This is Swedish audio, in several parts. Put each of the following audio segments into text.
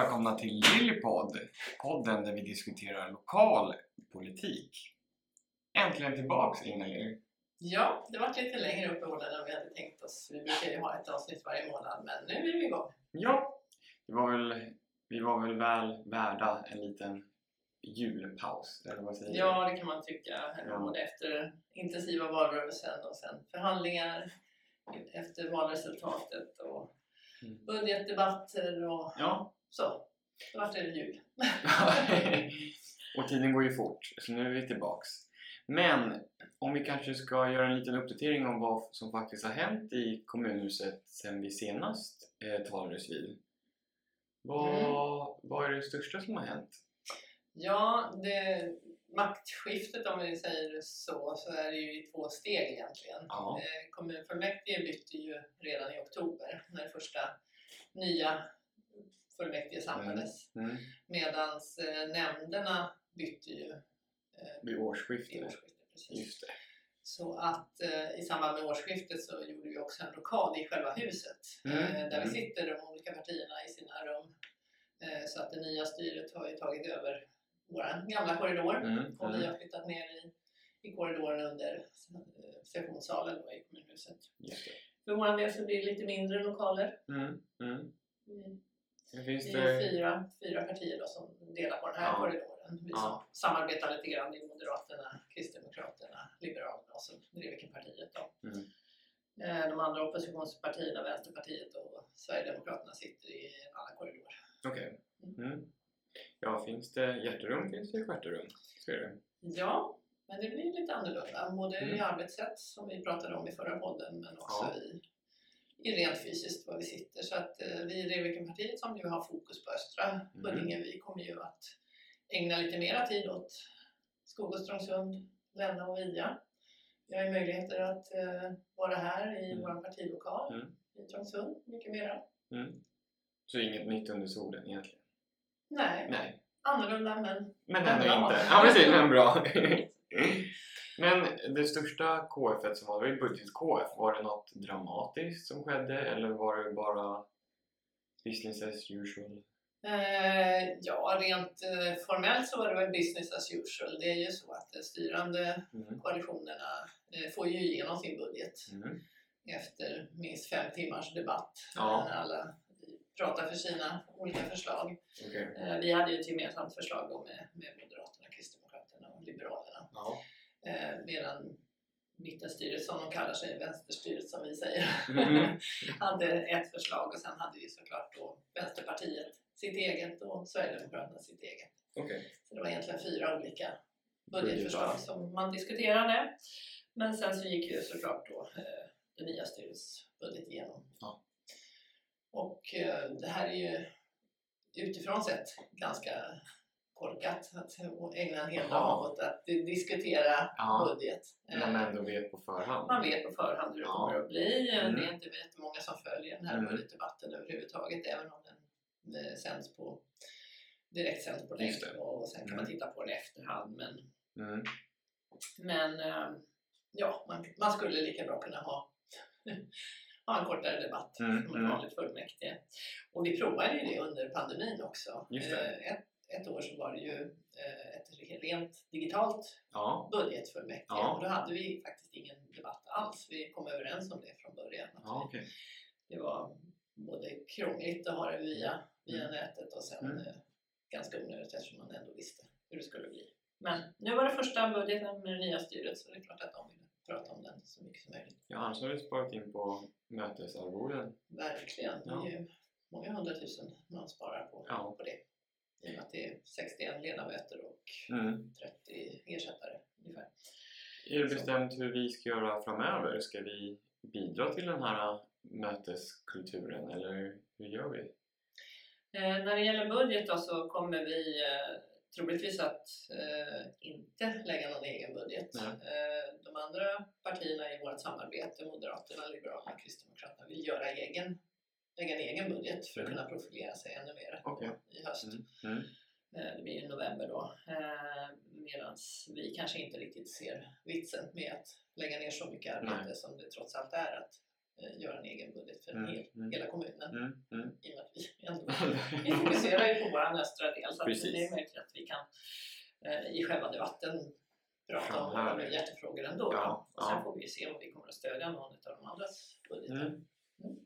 Välkomna till Lillypodd, podden där vi diskuterar lokal politik. Äntligen tillbaks Ingalill. Ja, det var lite längre uppehåll än vi hade tänkt oss. Vi brukar ju ha ett avsnitt varje månad, men nu är vi igång. Ja, det var väl, vi var väl väl värda en liten julpaus, eller vad säger? Ja, det kan man tycka. Ja. Både efter intensiva valrörelsen och sen förhandlingar efter valresultatet och Mm. budgetdebatter och Ja. Så. Då vart det jul. och tiden går ju fort, så nu är vi tillbaks. Men om vi kanske ska göra en liten uppdatering om vad som faktiskt har hänt i kommunhuset sen vi senast eh, talades vid. Vad, Mm. vad är det största som har hänt? Ja, det, maktskiftet om vi säger så, så är det ju i två steg egentligen. Ja. Eh, Kommunfullmäktige bytte ju redan i oktober när första nya fullmäktige samlades. Mm. Medan eh, nämnderna bytte ju eh, Vid årsskiftet. årsskiftet. Precis. Så att eh, i samband med årsskiftet så gjorde vi också en rokad i själva huset. Mm, Eh, där mm. vi sitter de olika partierna i sina rum. Eh, så att det nya styret har ju tagit över vår gamla korridor. Mm. Och vi Mm. har flyttat ner i, i korridoren under eh, sessionssalen i kommunhuset. För vår del så blir det lite mindre lokaler. Mm. Mm. Finns vi är det... fyra, fyra partier då som delar på den här Ja. korridoren. Vi Ja. samarbetar lite grann i Moderaterna, Kristdemokraterna, Liberalerna och så Drevikenpartiet då. Mm. Eh, De andra oppositionspartierna, Vänsterpartiet och Sverigedemokraterna sitter i en annan korridor. Okej. Mm. Ja, finns det hjärterum finns det stjärterum. Det. Ja, men det blir lite annorlunda. Både i Mm. arbetssätt som vi pratade om i förra podden men också Ja. i, i rent fysiskt var vi sitter. Så att eh, vi i Drevikenpartiet som ju har fokus på östra Huddinge, vi kommer ju att ägna lite mera tid åt Skog och Strångsund, Länna och Via. Vi har ju möjligheter att eh, vara här i Mm. vår partilokal Mm. i Trångsund, mycket mera. Mm. Så inget nytt under solen egentligen? Nej, Nej. annorlunda men Men ändå inte. Ja precis, men bra. men det största KF som var, det var ju budget-KF. Var det något dramatiskt som skedde eller var det bara business as usual? Eh, ja, rent eh, formellt så var det väl business as usual. Det är ju så att de styrande Mm. koalitionerna eh, får ju igenom sin budget Mm. efter minst fem timmars debatt. Ja. När alla pratar för sina olika förslag. Okej. Eh, vi hade ju ett gemensamt förslag då med, med Moderaterna, Kristdemokraterna och Liberalerna. Ja. Eh, medan mittenstyret, som de kallar sig, vänsterstyret som vi säger, Mm. hade ett förslag och sen hade vi såklart då Vänsterpartiet sitt eget och Sverigedemokraterna sitt eget. Okej. Så det var egentligen fyra olika budgetförslag som man diskuterade. Men sen så gick ju såklart då eh, det nya styrets budget igenom. Ja. Och eh, det här är ju utifrån sett ganska korkat att ägna en hel dag åt att diskutera Ja. budget. När man ändå vet på förhand. man vet på förhand hur det Ja. kommer att bli. Mm. Det är inte jättemånga som följer den här Mm. budgetdebatten överhuvudtaget även om den eh, sänds på direkt sänds på länk och sen kan Mm. man titta på den i efterhand. Men, Mm. men eh, ja, man, man skulle lika bra kunna ha, ha en kortare debatt Mm, som mm. ett vanligt fullmäktige. Och vi provade ju det under pandemin också. Eh, Ett, ett år så var det ju eh, ett rent digitalt Ja. budgetfullmäktige Ja. och då hade vi faktiskt ingen debatt alls. Vi kom överens om det från början. Ja, okej. det var både krångligt att ha det via, via Mm. nätet och sen Mm. eh, ganska onödigt eftersom man ändå visste hur det skulle bli. Men nu var det första budgeten med det nya styret så det är klart att de ville prata om den så mycket som möjligt. Ja, annars har du sparat in på mötesarvoden. Verkligen. Ja. Det är ju många hundratusen man sparar på, Ja. på det. I och med att det är 61 ledamöter och Mm. 30 ersättare ungefär. Är det bestämt hur vi ska göra framöver? Ska vi bidra till den här möteskulturen eller hur gör vi? Eh, när det gäller budget då så kommer vi eh, troligtvis att eh, inte lägga någon egen budget. Nej. Eh, de andra partierna i vårt samarbete, Moderaterna, Liberalerna och Kristdemokraterna, vill göra egen, lägga en egen budget för att Mm. kunna profilera sig ännu mer Okej. i höst. Mm. Mm. Eh, Det blir i november då. Medan vi kanske inte riktigt ser vitsen med att lägga ner så mycket arbete Nej. som det trots allt är att eh, göra en egen budget för Mm, hel, mm. hela kommunen. Mm. I och med att vi ändå vi fokuserar ju på vår östra del så det är möjligt att vi kan eh, i själva debatten prata om våra hjärtefrågor ändå. Ja. Och sen får vi se om vi kommer att stödja någon av de andras budgetar. Mm.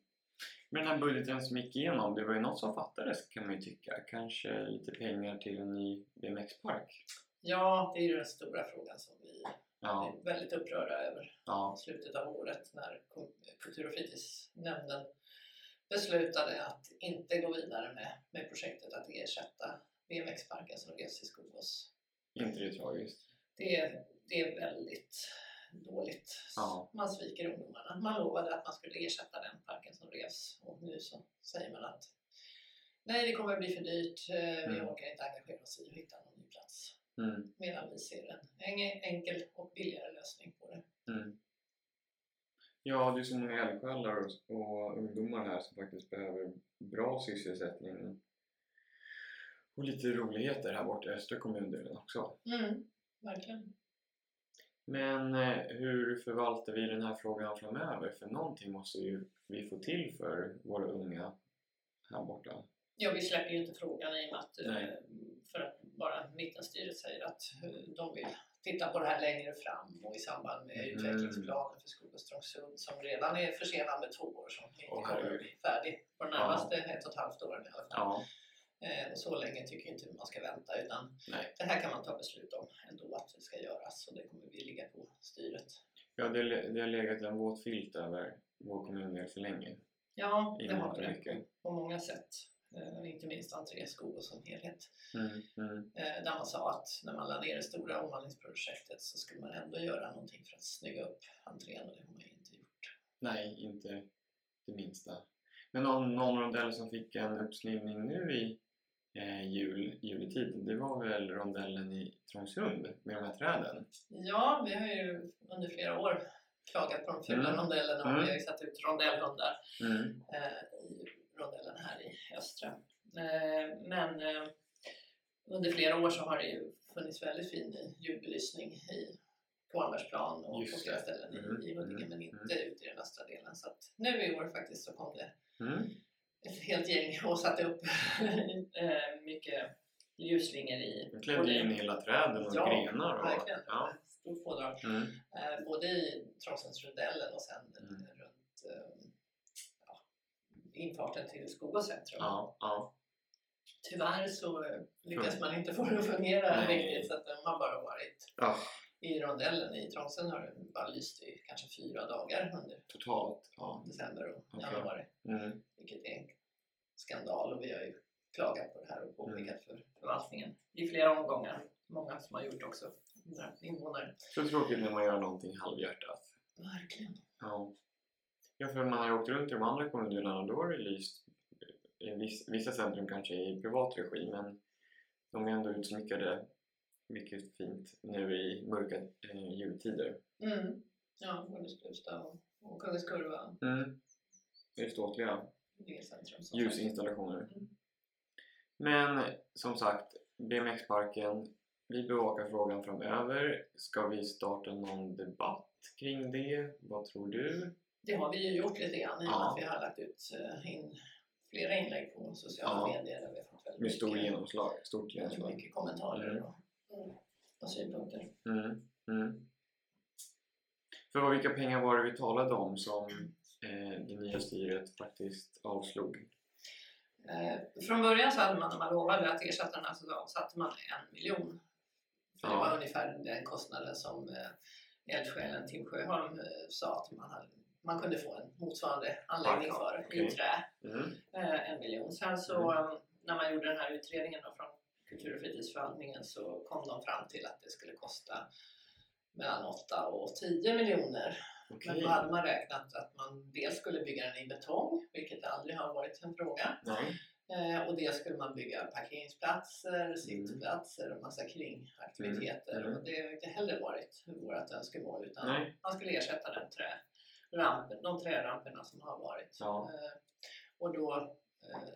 Men den här budgeten som gick igenom, det var ju något som fattades kan man ju tycka. Kanske lite pengar till en ny BMX-park? Ja, det är ju den stora frågan som vi Ja, är väldigt upprörda över ja, i slutet av året när Kultur och fritidsnämnden beslutade att inte gå vidare med, med projektet att ersätta BMX-parken som revs i Skogås. inte det tragiskt? Det är, det är väldigt dåligt. Ja. Man sviker ungdomarna. Man lovade att man skulle ersätta den parken som revs och nu så säger man att nej, det kommer att bli för dyrt. eh, Vi Mm. orkar inte engagera oss i att hitta någon ny plats. Mm, Medan vi ser en en enkel och billigare lösning på det. mm. Ja, det är så många eldsjälar och ungdomar här som faktiskt behöver bra sysselsättning och lite roligheter här borta i östra kommundelen också. Mm, verkligen. Men eh, hur förvaltar vi den här frågan framöver? För någonting måste ju vi få till för våra unga här borta. Ja, vi släpper ju inte frågan i och med att, eh, Nej. för att bara mittenstyret säger att eh, de vill titta på det här längre fram och i samband med Mm. utvecklingsplanen för Skog och Strångsund som redan är försenad med två år som inte kommer bli färdig på de närmaste ett och ett halvt åren i alla fall. Ja, Eh, och så länge tycker inte man ska vänta utan nej. det här kan man ta beslut om ändå att det ska göras och det kommer vi ligga på styret. Ja, det, det har legat en våt filt över vår kommundel för länge. Ja, det har det mycket. på många sätt. Eh, inte minst entré Skog som helhet. Mm, mm, Eh, där man sa att när man la ner det stora omvandlingsprojektet så skulle man ändå göra någonting för att snygga upp entrén och det har man inte gjort. nej, inte det minsta. Men någon, någon rondell som fick en uppsnyggning nu i eh, jul, juletid, det var väl rondellen i Trångsund med de här träden? Ja, vi har ju under flera år klagat på de fula Mm. rondellerna och Mm. vi har ju satt ut rondellhundar Mm, eh, i rondellen här i östra. Eh, men eh, under flera år så har det ju funnits väldigt fin julbelysning i Kvarnbergsplan och Just på flera ställen Mm, i, Huddinge mm, men inte ute i den östra delen. Så att nu i år faktiskt så kom det mm, ett helt gäng och satte upp eh, mycket ljusslingor i de klädde in hela träden och Ja, grenar. Och, verkligen. ja, Stort pådrag. mm, Eh, både i Trångsundsrondellen och sen Mm. runt eh, ja, infarten till Skogås centrum. ja, ja. Tyvärr så lyckas man inte få det att fungera Nej. riktigt så att de har bara varit ja i rondellen. I Trångsund har det bara lyst i kanske fyra dagar under totalt. Ja. december och Okej. januari. Mm, Vilket är en skandal och vi har ju klagat på det här och påpekat Mm. för förvaltningen i flera omgångar. Många som har gjort också, invånare. så tråkigt när man gör någonting halvhjärtat. Verkligen. Ja. ja, för man har åkt runt i de andra kommundelarna och då har det lyst i viss, vissa centrum kanske i privat regi men de är ändå utsmyckade mycket fint nu i mörka eh, jultider. Mm. Ja, både Sprusta och, och Kungens Kurva Mm. Det är ståtliga centrum. ljusinstallationer. Mm. Men som sagt, BMX-parken, vi bevakar frågan framöver. Ska vi starta någon debatt kring det? Vad tror du? Det har vi ju gjort lite grann i och med att vi har lagt ut eh, in flera inlägg på sociala Ja. medier där vi har fått väldigt Med stor mycket, genomslag, stort genomslag. mycket kommentarer Mm. och, och synpunkter. Mm, mm. För vilka pengar var det vi talade om som eh, det nya styret faktiskt avslog? Eh, från början så hade man, när man lovade att ersätta den här så avsatte man en miljon. För det Ja. var ungefär den kostnaden som eh, eldsjälen Tim Sjöholm eh, sa att man, hade, man kunde få en motsvarande anläggning för okej. i trä. Mm, eh, en miljon. Sen så eh, när man gjorde den här utredningen då från kultur och fritidsförvaltningen så kom de fram till att det skulle kosta mellan 8 och 10 miljoner. Men okej. då hade man räknat att man dels skulle bygga den i betong, vilket aldrig har varit en fråga. Nej. Eh, och dels skulle man bygga parkeringsplatser, sittplatser och massa kringaktiviteter. Mm. Mm. Och det har inte heller varit vårt önskemål utan Nej. man skulle ersätta den trä, rampen, de träramperna som har varit. Ja. Eh, och då eh,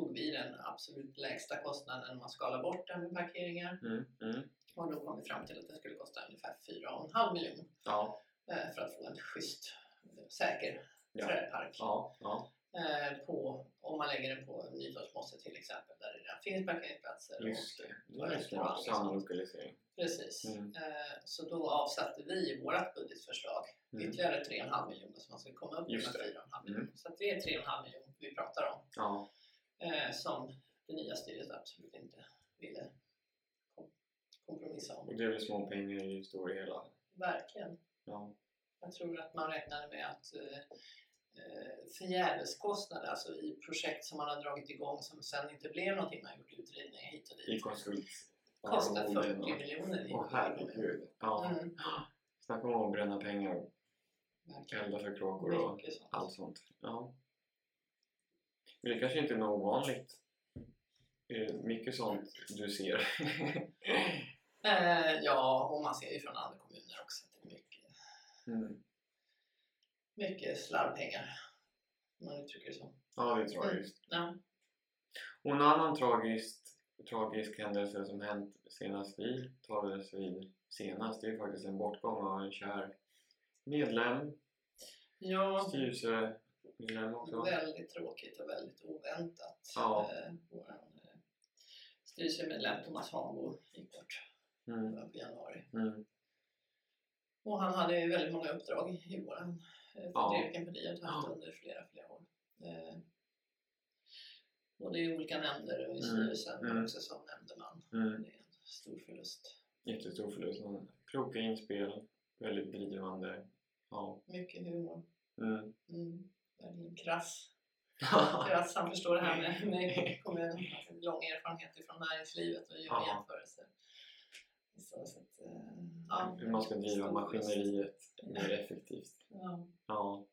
tog vi den absolut lägsta kostnaden man skalar bort den med parkeringar. Mm, mm. Och då kom vi fram till att det skulle kosta ungefär 4,5 miljoner Ja. eh, för att få en schysst, säker Ja. trädpark. Ja. Ja. Eh, på, om man lägger den på Nytorpsmosse till exempel där det redan finns parkeringsplatser. Just det. Och samlokalisering. Precis. Mm. Eh, Så då avsatte vi i vårt budgetförslag Mm. ytterligare 3,5 miljoner så man ska komma upp med det. 4,5 miljoner. Så att det är 3,5 miljoner vi pratar om. Ja. Eh, Som det nya styret absolut inte ville kom- kompromissa om. Och det är väl små pengar i stora hela. Verkligen. Ja. Jag tror att man räknade med att eh, eh, förgäveskostnader, alltså i projekt som man har dragit igång som sen inte blev någonting, man har gjort utredningar hit och I dit, konsult. kostar 40 arvoden och- miljoner. i- Åh herregud. Ja. Mm, Snacka om att bränna pengar. Elda för kråkor och sånt. allt sånt. Ja. Men det kanske inte är något ovanligt. Är det mycket sånt du ser? Eh, ja, och man ser ju från andra kommuner också att det är mycket, mm. mycket slarvpengar. Om man uttrycker det så. Ja, det är tragiskt. Ja. Och en annan tragisk, tragisk händelse som hänt senast vi talades vid senast, det är faktiskt en bortgång av en kär medlem, ja, också. Väldigt tråkigt och väldigt oväntat. Ja. Eh, vår eh, styrelsemedlem Thomas Hanbo gick bort Mm. i januari. Mm. Och han hade ju väldigt många uppdrag i våran eh. Fredrikenpartiet haft Ja. under flera, flera år. Eh, både i olika nämnder och i Mm. styrelsen Mm. också som nämndeman. Mm. Det är en stor förlust. Jättestor förlust. Kloka inspel, väldigt drivande. Ja. Mycket humor. Mm. Mm. Verkligen krass. Krass. Han förstår det här med, med kommunen. Har lång erfarenhet från näringslivet och gör Ja. jämförelser. Så, så att, eh, ja, Hur man ska driva maskineriet mer effektivt. Ja. Ja.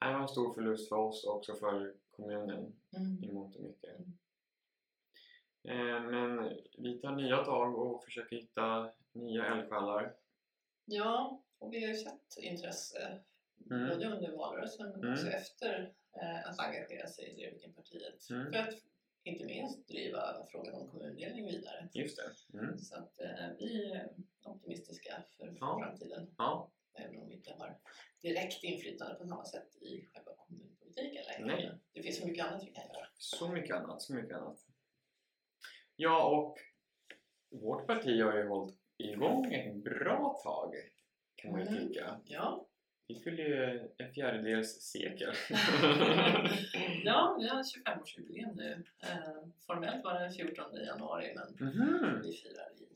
Det var en stor förlust för oss och också för kommunen Mm. i mångt och mycket. Mm. Eh, Men vi tar nya tag och försöker hitta nya eldsjälar. Ja, och vi har ju sett intresse Mm. både under valrörelsen men Mm. också efter eh, att engagera sig i Drevvikenpartiet. Mm. För att inte minst driva frågan om kommundelning vidare. Just det. Mm. Så att eh, vi är optimistiska för Ja. framtiden. Ja. Även om vi inte har direkt inflytande på samma sätt i själva kommunpolitiken längre. Det finns så mycket annat vi kan göra. Så mycket annat, så mycket annat. Ja, och vårt parti har ju hållit igång ett bra tag kan man ju Mm. tycka. Ja, Vi fyller ju en fjärdedels sekel. ja vi har 25-årsjubileum nu. Eh, formellt var det den 14 januari men Mhm. vi firar i,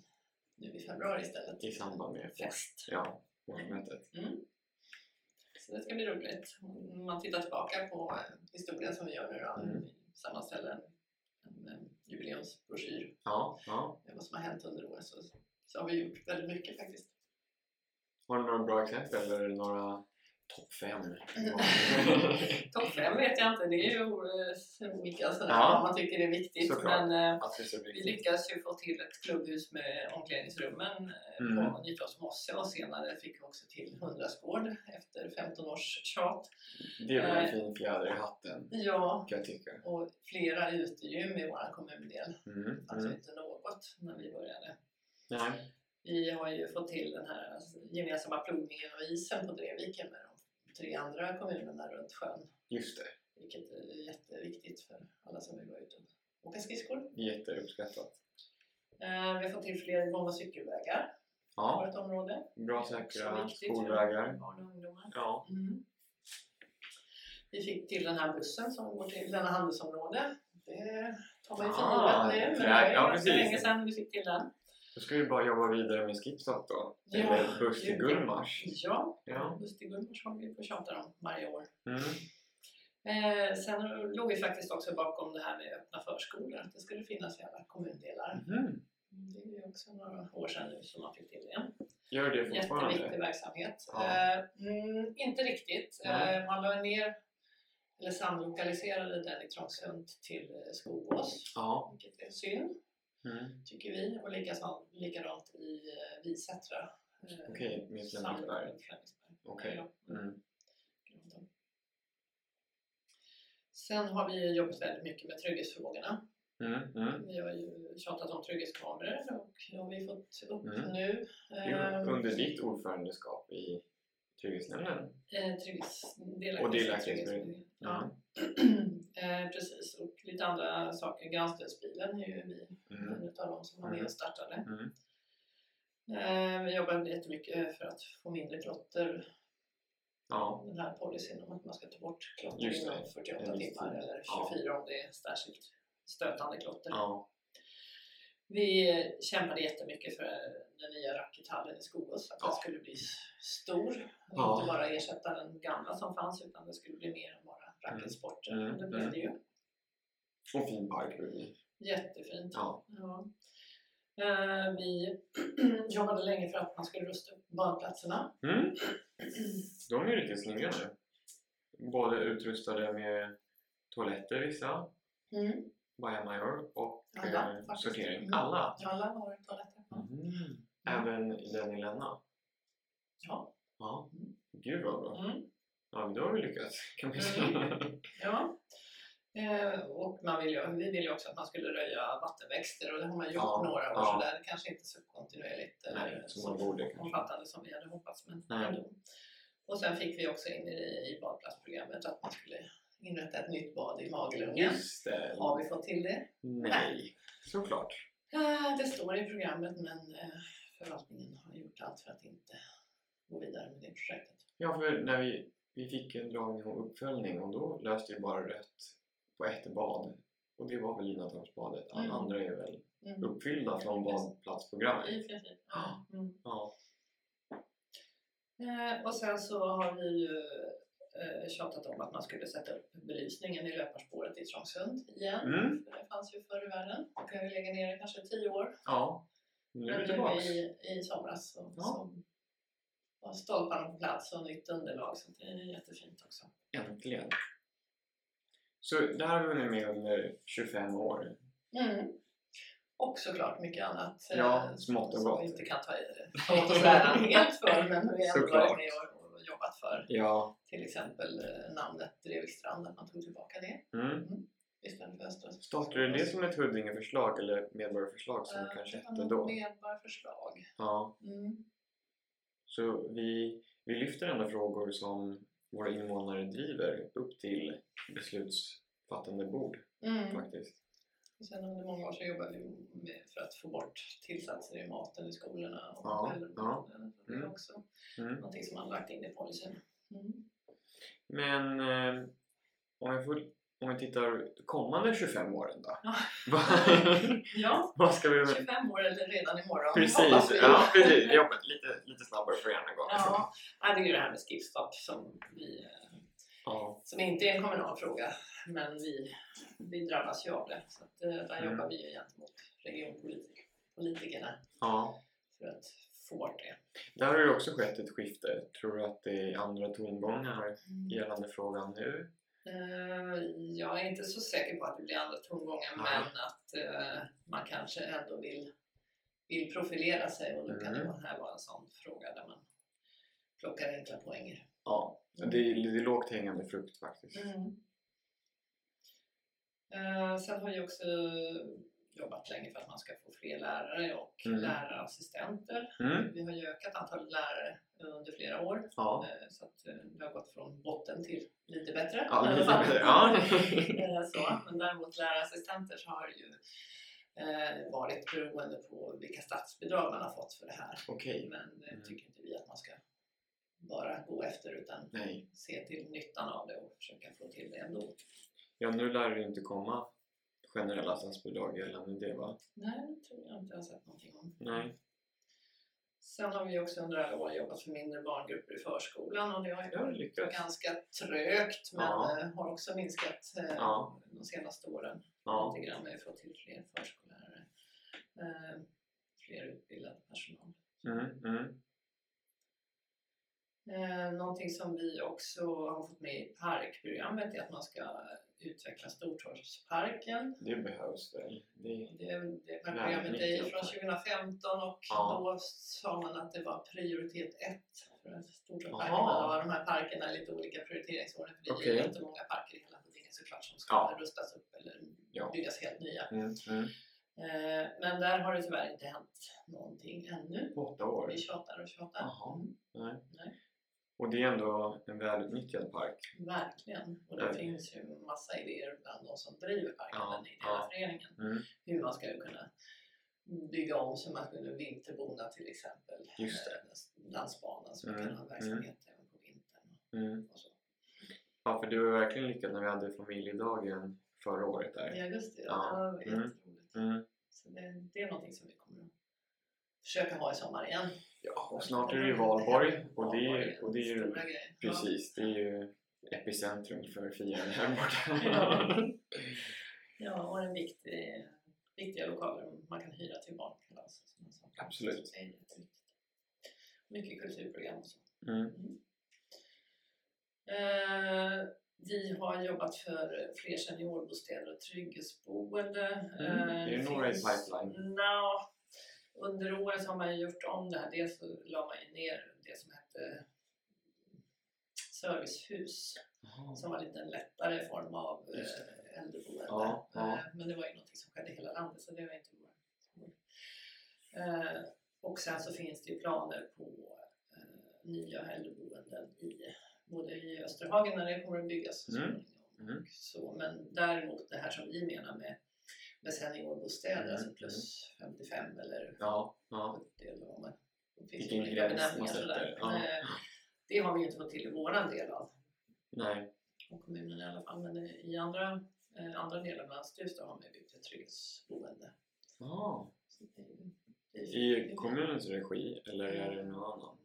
nu i februari istället. I samband med fest. ja, årsmötet. Mm. Så det ska bli roligt. Om man tittar tillbaka på eh, historien som vi gör nu då. Mm. Vi sammanställer en, en, jubileumsbroschyr Ja, ja. vad som har hänt under året så, så har vi gjort väldigt mycket faktiskt. Har du några bra exempel eller det några topp fem? Topp fem vet jag inte, det är ju eh, olika sådär, Ja. vad man tycker är viktigt. Såklart. Men eh, det vi lyckades ju få till ett klubbhus med omklädningsrummen eh, Mm. på Nytorpsmosse och senare fick vi också till Hundrastgård efter 15 års tjat. Det är väl en Eh. fin fjäder i hatten Ja, kan jag tycka. och flera utegym i vår kommundel. Mm. Alltså Mm. inte något när vi började. Nej. Vi har ju fått till den här gemensamma plogningen av isen på Drevviken med de tre andra kommunerna runt sjön. Just det. Vilket är jätteviktigt för alla som vill gå ut och åka skridskor. Jätteuppskattat. Eh, Vi har fått till fler gång och cykelvägar i Ja, vårt område. bra säkra skolvägar. Barn och ungdomar. Ja. Mm. Vi fick till den här bussen som går till denna handelsområde. Det tar man ju för Ah, givet nu, men det var ja, länge sedan vi fick till den. Då ska vi bara jobba vidare med Skipstop då. Ja, Eller buss till. Gullmars. Ja, Ja. just till Gullmars har vi på tjatar om varje år. Mm. Eh, sen låg vi faktiskt också bakom det här med öppna förskolor, att det skulle finnas i alla kommundelar. Mhm. Det är också några år sedan nu som man fick till det. Gör det fortfarande? Jätteviktig verksamhet. Ja. Eh, mm, inte riktigt. Eh, man la ner, eller samlokaliserade den i Trångsund till eh, Skogås, Ja. vilket är synd, Mm. tycker vi. Och likaså, likadant i eh, Visättra. Eh, Okej, med Flemingsberg. samlokaliserade Flemingsberg. Okej. Ja. Mm. Sen har vi jobbat väldigt mycket med trygghetsfrågorna. Mm. Mm. Vi har ju tjatat om trygghetskameror och det har vi fått upp Mm. nu. Ehm, Under ditt ordförandeskap i Trygghetsnämnden. eh, trygghets, Och delaktighetsberedningen. Ja, eh, precis. lite andra saker. Granstensbilen är ju vi Mm. en av de som var med Mm. och startade. Mm. Eh, vi jobbade jättemycket för att få mindre klotter. Ja. Den här policyn om att man ska ta bort klotter inom 48 En viss timmar tid. eller Ja. 24 om det är särskilt stötande klotter. Ja. Vi kämpade jättemycket för den nya rackethallen i Skogås, att Ja. den skulle bli stor. Och Ja. inte bara ersätta den gamla som fanns utan det skulle bli mer än bara racketsporter. Mm. Och det blev Mm. det ju. Och fin park. Jättefint. Ja. Ja. Eh, Vi jobbade länge för att man skulle rusta upp badplatserna. Mm. De är ju riktigt snygga nu. Både utrustade med toaletter vissa, Mm. bajamajor och Alla, eh, sortering. Mm. Alla? Alla har toaletter. Mm. Även den i Länna? Ja. Ja. Mm. Gud vad bra. Mm. Ja, men då har vi lyckats kan man säga. Ja. Eh, och man vill ju, vi ville ju också att man skulle röja vattenväxter och det har man gjort Ja, några år ja. sådär. Kanske inte så kontinuerligt Nej, eller som man borde kanske. omfattande som vi hade hoppats. Men Nej. ändå. Och sen fick vi också in i, i badplatsprogrammet att man skulle inrätta ett nytt bad i Magelungen. Har vi fått till det? Nej, såklart. Eh, det står i programmet men eh, förvaltningen har gjort allt för att inte gå vidare med det projektet. Ja, för när vi, vi fick en dragning om uppföljning och då löste vi bara rött på ett bad. Och det var väl Linatorpsbadet. Alla Mm. andra är väl Mm. uppfyllda från badplatsprogrammet. I princip. Ja. Mm. Ja. Eh, och sen så har vi ju eh, tjatat om att man skulle sätta upp belysningen i löparspåret i Trångsund igen. Mm. För det fanns ju förr i världen. Och kan vi lägga ner det kanske tio år. ja. Nu är vi nu tillbaks. i, i somras så, Ja. så var stolparna på plats och nytt underlag. Så det är jättefint också. Äntligen. Så det här har vi hunnit med under 25 år. Mm. Och såklart mycket annat eh, Ja, smått och som vi inte kan ta, åt oss äran helt för men vi har varit med och, och jobbat för. Ja. Till exempel eh, namnet Drevikstrand, att man tog tillbaka det Mm. Östra Startade det som ett Huddinge-förslag eller medborgarförslag som det kanske hette då? Medborgarförslag. Ja. Mm. Så vi, vi lyfter ändå frågor som våra invånare driver upp till beslutsfattande bord Mm. faktiskt. Och sen under många år så jobbade vi med för att få bort tillsatser i maten i skolorna. Och Ja, äldreboenden. Är Mm. också Mm. någonting som man har lagt in i policyn. Mm. Men eh, om, vi får, om vi tittar kommande 25 åren då? Ja. Vad- Ja, ska vi... 25 år eller redan imorgon Precis, ja, precis. Vi lite, lite snabbare för gärna gå. Ja, Nej, det är ju det här med skipstop som, vi, Ja. som inte är en kommunal fråga. Men vi, vi drabbas ju av det. Så att, eh, där Mm. jobbar vi ju gentemot regionpolitikerna ja. för att få det. Där har ju också skett ett skifte. Tror du att det är andra tongångar gällande frågan nu? Eh, Jag är inte så säker på att det blir andra tongångar Nej. men att eh, man kanske ändå vill, vill profilera sig och då kan det Mm. vara- här vara en sån fråga där man plockar enkla poänger. Ja, det är, det är lågt hängande frukt faktiskt. Mm. Eh, sen har jag också jobbat länge för att man ska få fler lärare och Mm. lärarassistenter. Mm. Vi har ju ökat antalet lärare under flera år Ja. eh, så att eh, det har gått från botten till lite bättre. Ja, bättre. Ja. Eh, så. Men däremot lärarassistenter så har det ju varit beroende på vilka statsbidrag man har fått för det här. Okej. Men det Mm. tycker inte vi att man ska bara gå efter utan Nej. se till nyttan av det och försöka få till det ändå. Ja, nu lär det inte komma generella statsbidrag gällande det va? Nej, det tror jag inte jag har sett någonting om. Nej. Sen har vi också under alla år jobbat för mindre barngrupper i förskolan och det har ju Det lyckats. ganska trögt men Ja. eh, har också minskat eh, Ja. de senaste åren. Ja. Lite grann. Vi har fått till fler förskollärare, eh, fler utbildad personal. Mm, mm. Någonting som vi också har fått med i parkprogrammet är att man ska utveckla Stortorpsparken. Det behövs väl? Det... Det, det är ju mycket från park. 2015 och Ja. då sa man att det var prioritet ett för att Stortorpsparken. Jaha. Och de här parkerna är lite olika prioriteringsordning för det är Okej. jättemånga parker i hela Huddinge såklart som ska Ja. rustas upp eller Ja. byggas helt nya. Mm, mm. Eh, men där har det tyvärr inte hänt någonting ännu. På åtta år? Vi tjatar och tjatar. Jaha. Mm. Nej. Nej. Och det är ändå en välutnyttjad park. Verkligen. Och det Ja. finns ju massa idéer bland de som driver parken, Ja, den ideella ja. föreningen. Mm. Hur man ska kunna bygga om så man kunde vinterbona till exempel. Just det. Dansbanan så man Mm, kan ha verksamhet även på vintern. Mm. Och så. Ja, för det var verkligen lyckat när vi hade familjedagen förra året I där. augusti, ja. Ja. det var Mm. jätteroligt. Mm. Så det, det är någonting som vi kommer att försöka ha i sommar igen. Ja, och snart är det ju valborg och det, är- och det är ju precis, det är ju epicentrum för firande här borta. Ja. Och en viktig, viktiga lokaler man kan hyra till sådana saker. Absolut. Är. Mycket kulturprogram och så. Mm. Eh, vi har jobbat för fler seniorbostäder och trygghetsboende. Mm. Eh, Det är några i pipeline. Nja, under året har man ju gjort om det här. Dels så la man ju ner det som hette servicehus Jaha. som var lite en lättare form av eh, äldreboende. Ja, ja. Eh, Men det var ju något som skedde i hela landet så det var inte vår eh, Och sen så finns det ju planer på nya äldreboenden i både i Österhagen när det kommer att byggas Mm. Mm. Så, men däremot det här som vi menar med, med seniorbostäder, Mm, alltså plus 55 eller Ja, ja. 70 eller vad man... Det finns Vilken olika gräns man benämningar sådär. sätter. Ja. Eh, Det har vi ju inte fått till i våran del av Nej. och kommunen i alla fall. Men i andra, eh, andra delar av landsstyrelsen har man byggt ett trygghetsboende. Ja. Det, I kommunens regi eller är det någon annan?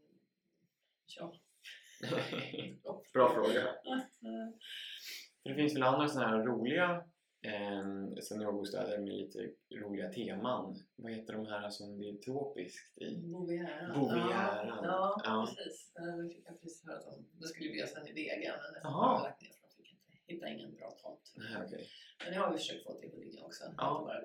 Ja. Bra fråga. Det finns väl andra sådana här roliga eh, seniorbostäder med lite roliga teman. Vad heter de här som det är tropiskt i? Bovieran. Bovieran. Ja, ja, Ja. precis. Eh, Det fick jag precis höra de, det skulle byggas en i Vega men det har lagt ner för de fick inte hitta ingen bra tomt. Nej, okej. Men det har vi försökt få till Huddinge också. Ja. Bara.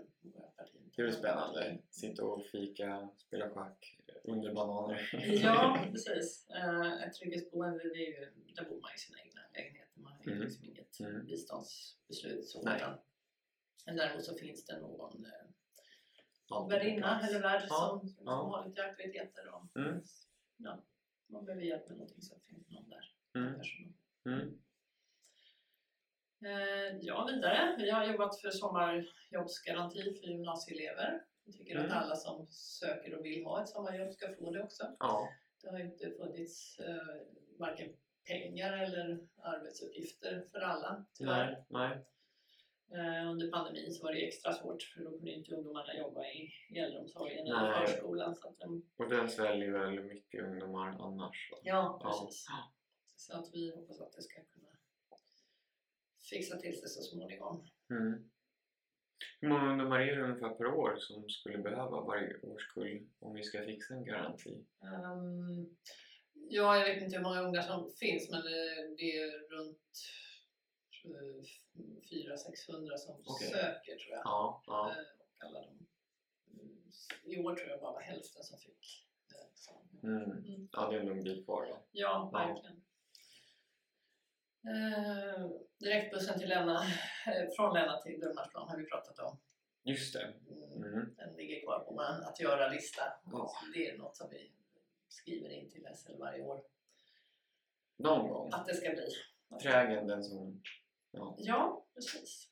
Det är spännande. Sitta och fika, spela schack under bananer. Ja, precis. Eh, ett trygghetsboende, det är ju, där bor man i sina egna lägenheter. Man har Mm. liksom inget Mm. biståndsbeslut. Så, Nej. Men däremot så finns det någon eh, värdinna eller värd som, som har lite aktiviteter. Och, Mm. ja, man behöver hjälp med någonting så finns det någon där. Mm. Mm. Eh, ja, vidare. Vi har jobbat för sommarjobbsgaranti för gymnasieelever. Vi tycker Mm. att alla som söker och vill ha ett sommarjobb ska få det också. Ja. Det har inte funnits eh, varken pengar eller arbetsuppgifter för alla tyvärr. Nej, nej. Eh, under pandemin så var det extra svårt för då kunde inte ungdomarna jobba i, i äldreomsorgen eller Nej. förskolan. Så att de, Och den sväljer väl mycket ungdomar annars. Så. ja, Ja. precis. Så att vi hoppas att det ska kunna fixa till sig så småningom. Mm. Hur många ungdomar är det ungefär per år som skulle behöva varje årskull om vi ska fixa en garanti? Um, ja, jag vet inte hur många ungar som finns men det, är runt 400-600 som Okej. söker tror jag. Ja, ja. Eh, och alla de, mm, I år tror jag bara var hälften som fick. eh, Mm. Mm. Ja, det är en bit kvar då. Ja, verkligen. Eh, direktbussen till eh, från Länna till Gullmarsplan har vi pratat om. Just det. Mm. Mm. Den ligger kvar på vår att göra-lista. Ja. Det är något som vi skriver in till SL varje år. Någon gång. Att det ska bli. Trägen, den som... Ja. Ja, precis.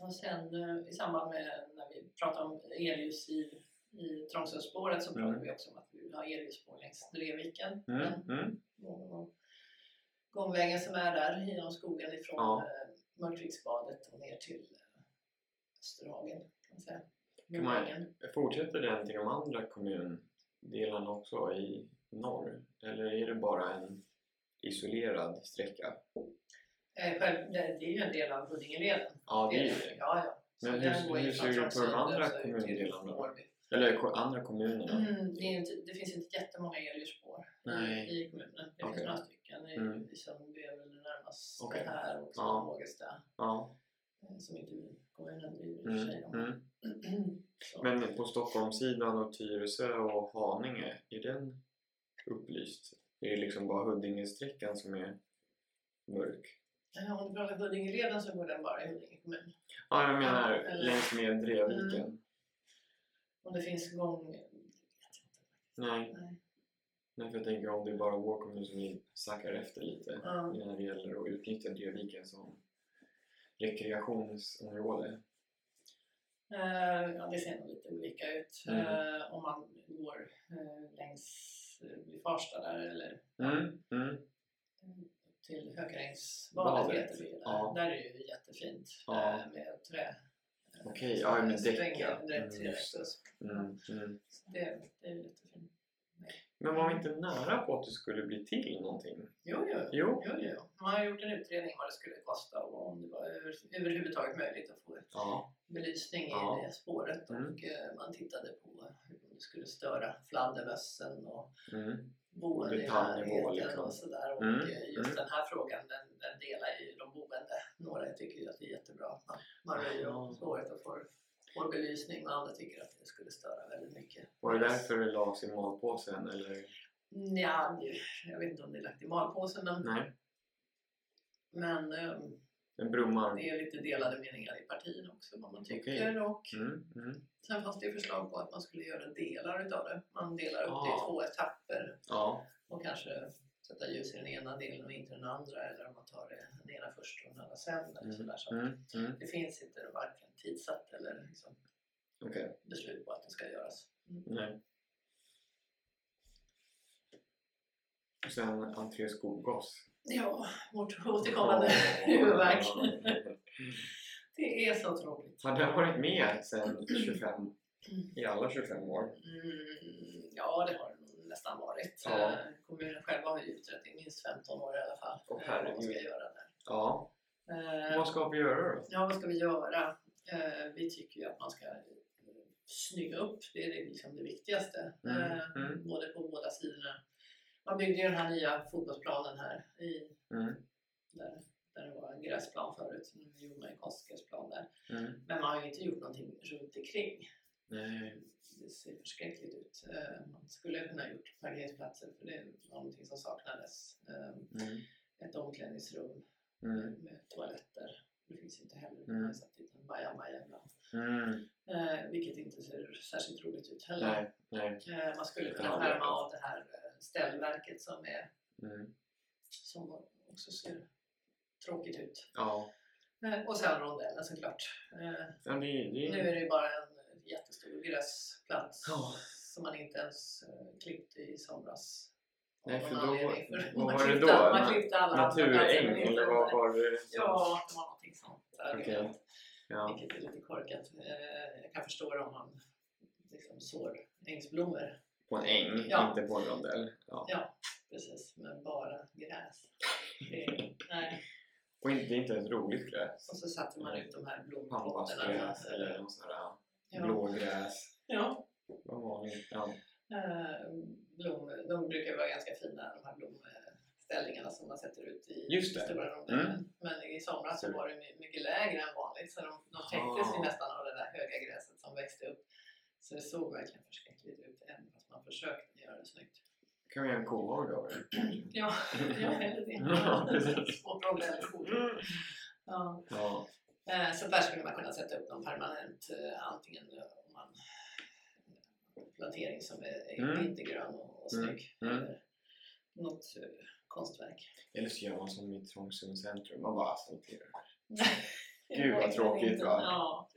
och sen eh, i samband med när vi pratar om elljus i, i Trångsundsspåret så pratar Mm. vi också om att vi vill ha elljusspår längs Drevviken. Mm. Mm. och gångvägen som är där genom skogen ifrån Ja. ja. Mörkviksbadet och ner till eh, Österhagen. Kan man säga. Kan man- Vägen. Fortsätter den till de andra kommundelarna också i norr? Eller är det bara en isolerad sträcka? Eh, själv, det, är ju en del av Huddingeleden. Ja, det är Det-. Ja, ja. Men hur- hur ser ut på de andra kommundelarna. Eller andra kommunerna? Mm, det, inte, det finns inte jättemånga elljusspår i, kommunen. Det Okej. finns några stycken. Mm. i Sundby är väl det närmaste Okej. här och Ja. Ågesta. Ja. eh, Som inte kommunen driver i och för Mm. sig. Mm. Men på Stockholmssidan och Tyresö och Haninge, är den upplyst? Är det liksom bara Huddingesträckan som är mörk? Om du pratar Huddingeleden så går den bara i Huddinge kommun. Ja, jag menar Ja, eller- längs med Drevviken. Om det finns gång... Nej, Nej. Nej, för jag tänker om det är bara vår kommun som sackar efter lite Ja. när det gäller att utnyttja Drevviken som rekreationsområde. Eh, ja, det ser nog lite olika ut. Mm. Eh, om man går eh, längs vid Farsta där eller Mm, mm, till Hökarängsbadet det. Där, ja. där är det ju jättefint Ja. eh, med trä. Okej, som ja, med däck, Mm, mm, mm. Det, det är jättefint. Men var vi inte nära på att det skulle bli till någonting? Jo, jo. Jo. Jo, jo. Man har gjort en utredning vad det skulle kosta och om det var över, överhuvudtaget möjligt att få Ja. belysning Ja. i det spåret Mm. och eh, man tittade på hur det skulle störa fladdermössen och Mm. Boende närheten liksom. och sådär. Och Mm, just mm. den här frågan den, den delar ju de boende. Några tycker ju att det är jättebra att man, man röjer Ja. om spåret och får, får belysning och andra tycker att det skulle störa väldigt mycket. Var det därför det lades i malpåsen eller? Ja, jag vet inte om det är lagt i malpåsen men, Nej, men brummar. det är lite delade meningar i partierna också vad man tycker. Okej. Och Mm, mm. Sen fanns det ju förslag på att man skulle göra delar utav det. Man delar upp det Ah. i två etapper Ja, och kanske sätta ljus i den ena delen och inte den andra eller om man tar det, den ena först och den andra sen. Eller Mm, sådär. Så mm, mm. Det finns inte varken tidsatt eller liksom okej. beslut på att det ska göras. Mm. Nej. Och sen entré skolgoss. Ja, vårt återkommande huvudvärk. Det är så tråkigt. Har den varit med sen 25, i alla 25 år? Mm, ja, det har det nog nästan varit. Ja. Eh, Kommunen själv har ju utrett i minst 15 år i alla fall. Åh, eh, vad man ska göra där. Ja. Eh, Vad ska vi göra då? Ja, vad ska vi göra? Eh, vi tycker ju att man ska eh, snygga upp. Det är det, liksom det viktigaste. Mm, Eh, mm. Både på båda sidorna. Man byggde ju den här nya fotbollsplanen här i, Mm, där, där det var en gräsplan förut. Nu gjorde man en konstgräsplan där. mm. Men man har ju inte gjort någonting runt omkring. Nej. Det ser förskräckligt ut. Eh, Man skulle kunna ha gjort parkeringsplatser för det var någonting som saknades. Eh, Mm, Ett omklädningsrum mm, med toaletter. Det finns inte heller. Mm. Man har satt dit en bajamaja ibland. mm. Eh, vilket inte ser särskilt roligt ut heller. Nej, nej. Eh, man skulle kunna skärma av det här ställverket som, är, Mm. som också ser tråkigt ut. Ja. Eh, och sen rondellen såklart. Eh, ja det, det, nu är det ju bara en jättestor gräsplats Ja. som man inte ens eh, klippte i somras. Nej, för då. För vad man var det klippte- då? Man klippte alla naturäng eller vad där. var det? Ja, det var någonting sånt. Okej. argument. Ja. Vilket är lite korkat. Jag kan förstå det om man liksom sår ängsblommor. På en äng, Ja. inte på en rondell. Ja. Ja, precis. Men bara gräs. Det nej. Och inte, det är inte ett roligt gräs. Och så satte man ut de här blompotterna. Pampasgräs eller något sånt där. Ja. Blågräs. Ja. Vad vanligt. Ja. Eh, blom, de brukar vara ganska fina de här blomställningarna som man sätter ut i Just det. stora rondellen. Mm. Men i somras så var det my- mycket lägre än vanligt så de, de täcktes Ah. nästan av det där höga gräset som växte upp. Så det såg verkligen förskräckligt ut även fast man försökte göra det snyggt. Kan vi göra en kohåg av det? Ja, ja eller det. Ja. Ja. Eh, Så där skulle man kunna sätta upp någon permanent, eh, antingen om man plantering som är Mm. vintergrön och, och Mm. snygg. Mm. Eller något eh, konstverk. Eller så gör man som i Trångsunds centrum. Man bara asfalterar. Gud, vad tråkigt, va? Ja.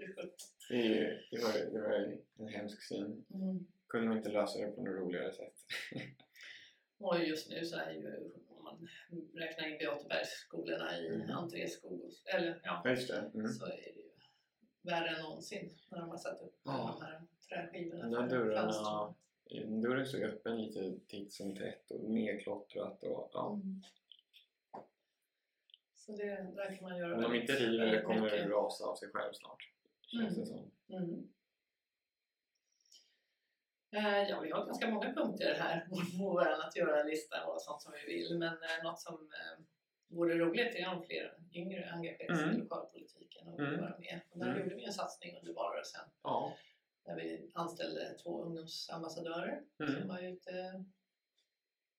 Det, är ju, det, var, det var en hemsk syn. Mm. Kunde man inte lösa det på något roligare sätt? Och just nu så är ju, om man räknar in Beatebergsskolorna i Mm. entréskolor, eller ja, Ja. Mm. så är det ju värre än någonsin när de har satt upp Ja. de här träskivorna. De där dörrarna, fönstren. dörren stod öppen lite titt som tätt och nedklottrat och ja. Mm. Så det, där kan man göra Om de väldigt- inte river kommer det rasa av sig själv snart. Känns det som. Eh, Ja, vi har ganska många punkter här på vår att göra-lista och sånt som vi vill. Men eh, något som eh, vore roligt är om fler yngre engagerar sig i Mm. lokalpolitiken och vill Mm. vara med. Och där Mm. gjorde vi en satsning under valrörelsen Ja. där vi anställde två ungdomsambassadörer som Mm. var ute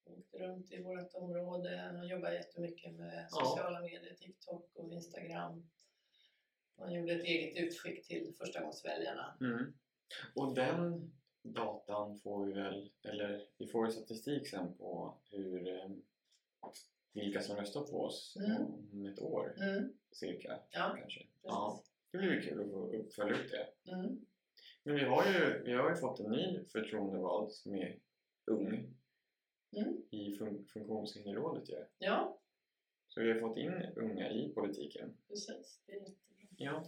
åkte runt i vårt område och jobbade jättemycket med Ja. sociala medier, TikTok och Instagram. Man gjorde ett eget utskick till förstagångsväljarna. Mm. Och den datan får vi väl, eller vi får ju statistik sen på hur eh, vilka som röstar på oss Mm. om ett år Mm. cirka Ja, kanske. precis. Ja, det blir kul att få följa upp det. Mm. Men vi har ju, vi har ju fått en ny förtroendevald som är ung Mm. i fun- funktionshinderrådet ju. Ja, Så vi har fått in unga i politiken. precis. Det är jättebra. Ja.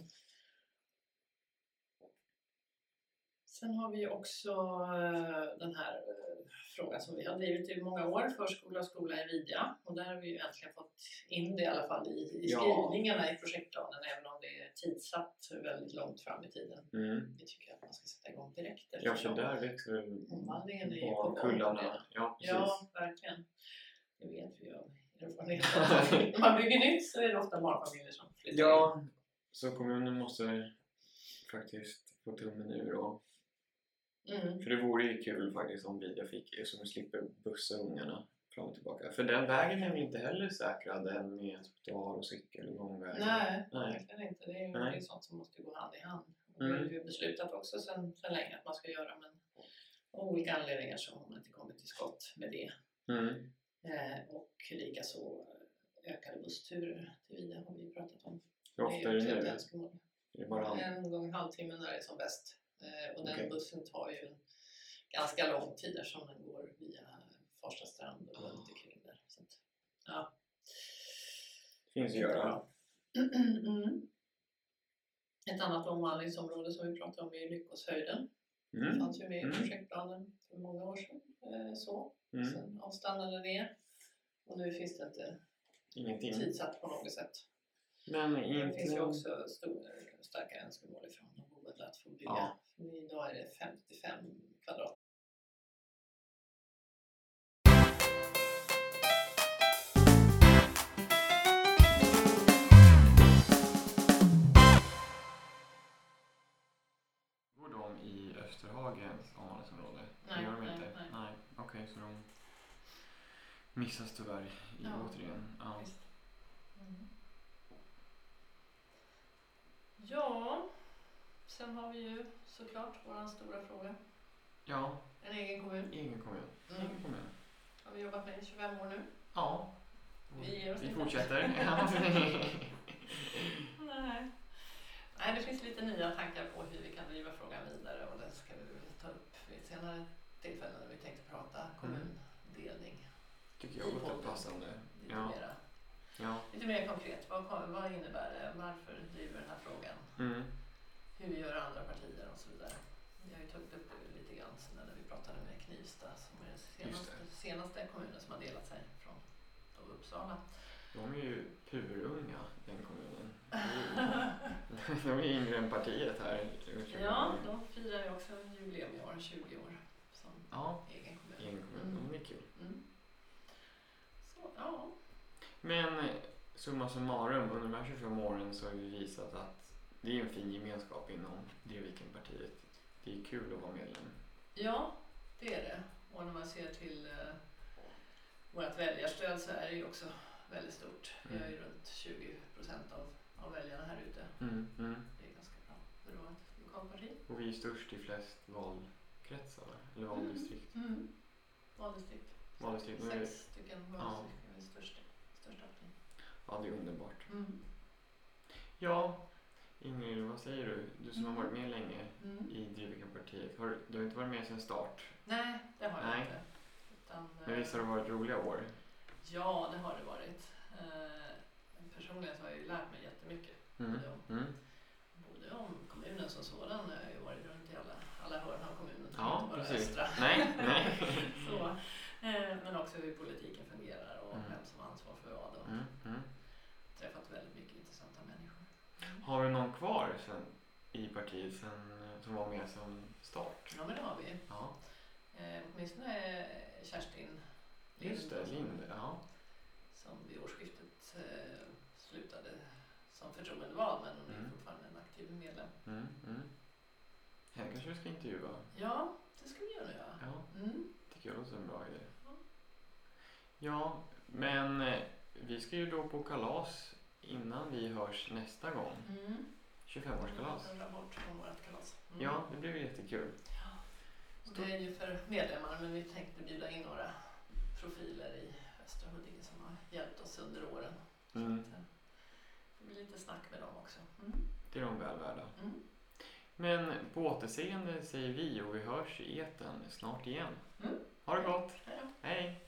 Sen har vi också eh, den här eh, frågan som vi har drivit i många år, förskola och skola i Vidja. Och där har vi ju äntligen fått in det i alla fall i, i Ja. skrivningarna i projektplanen, även om det är tidsatt väldigt långt fram i tiden. Mm. Vi tycker att man ska sätta igång direkt Ja, för där växer omvandlingen är ju på gång. Ja, precis. Ja, verkligen. Det vet vi av erfarenhet. När man bygger nytt så är det ofta barnfamiljer som flyttar in. Ja, så kommunen måste faktiskt få tummen ur och Mm. För det vore ju kul faktiskt om Vidja fick, som slipper bussa ungarna fram och tillbaka. För den vägen är väl inte heller säkrad än med trottoar och cykel och gångvägar? Nej, Nej. verkligen inte. Det är ju Nej. det är sånt som måste gå hand i hand. Och Mm. Det är ju beslutat också sedan sen länge att man ska göra men av olika anledningar så har man inte kommit till skott med det. Mm. Eh, och likaså ökade bussturer till Vidja har vi pratat om. Hur ofta är ju det ett nu? det En gång i halvtimmen när det är som bäst. Eh, och den bussen tar ju en ganska lång tid eftersom den går via Farsta strand och Ah. runt omkring där. Så att, ja. finns att göra? Mm. Ett annat omvandlingsområde som vi pratade om är Lyckoshöjden. Det Mm. fanns ju med i Mm. projektplanen för många år sedan. Eh, så. Mm. Sen avstannade det. Och nu finns det inte Ingenting. tidsatt på något sätt. Men Det finns ju också stor, starka önskemål ifrån de boende att få bygga. Ja. Idag är det 55 kvadrat. Bor de i Österhagens? Det Nej, gör de nej, inte? nej. nej. Okej, så de missas tyvärr i Ja. återigen. Ja. Ja, sen har vi ju såklart vår stora fråga. ja, En egen kommun. egen kommun. Mm. Egen kommun. Har vi jobbat med i 25 år nu. Ja. Vi ger oss Vi fortsätter. Nej. Nej, det finns lite nya tankar på hur vi kan driva frågan vidare och det ska vi ta upp vid ett senare tillfälle när vi tänkte prata kommundelning. Tycker jag låter passande. Lite, Ja. mera, Ja. lite mer konkret. Vad, vad innebär det? Varför driver vi den här frågan? Mm. Hur gör andra partier och så vidare. Vi har ju tagit upp det lite grann sen när vi pratade med Knivsta som är den senaste, senaste kommunen som har delat sig från då Uppsala. De är ju purunga, den kommunen. De är yngre än partiet här. Ja, de firar ju också jubileum i år, 20 år som Ja, egen kommun. egen kommun. De är kul. Mm. Så, ja. Men summa summarum, under de här 25 åren så har vi visat att det är en fin gemenskap inom Drevvikenpartiet. Det är kul att vara medlem. ja, det är det. Och när man ser till eh, vårt väljarstöd så är det ju också väldigt stort. Vi har ju runt 20 procent av, av väljarna här ute. Mm, mm. Det är ganska bra för att vara ett lokalparti. Och vi är störst i flest valkretsar, va? eller valdistrikt. Mm. Valdistrikt. Valdistrikt, är det- Sex stycken valdistrikt är det största, största parti. Ja, det är underbart. Mm. Ja, Ingrid, vad säger du? Du som har Mm. varit med länge Mm. i Drevvikenpartiet. Har, du har inte varit med sedan start. Nej, det har jag Nej. inte. Utan, Men visst har det varit roliga år? Ja, det har det varit. Eh, personligen så har jag ju lärt mig jättemycket. Mm. Både, om, Mm. både om kommunen som sådan. Jag har ju varit runt i alla, alla hörn av kommunen. Ja, inte bara precis. östra. Nej, nej. så, eh, men också hur politiken fungerar och Mm. vem som har ansvar för vad. Och Mm. Mm. träffat väldigt mycket intressanta människor. Har vi någon kvar sen, i partiet sen, eh, som var med sedan start? Ja, men det har vi. Ja, Eh, åtminstone Kerstin just det. som- Lind. Ja. som vid årsskiftet eh, slutade som förtroendevald men hon är Mm. fortfarande en aktiv medlem. Mm. Mm. Henne kanske vi ska intervjua? Ja, det ska vi göra ja. Ja, Mm. tycker jag låter som en bra idé. Ja. Ja, men eh, vi ska ju då på kalas innan vi hörs nästa gång. Mm. 25-årskalas. En rapport om vårt kalas. Mm. Ja, det blir ju jättekul. Ja. Det är ju för medlemmar men vi tänkte bjuda in några profiler i Östra Huddinge som har hjälpt oss under åren. Mm. Så att, eh, Det blir lite snack med dem också. Mm. Det är de väl värda. Mm. Men på återseende säger vi och vi hörs i eten snart igen. Mm. Ha det gott! Ja. Hej!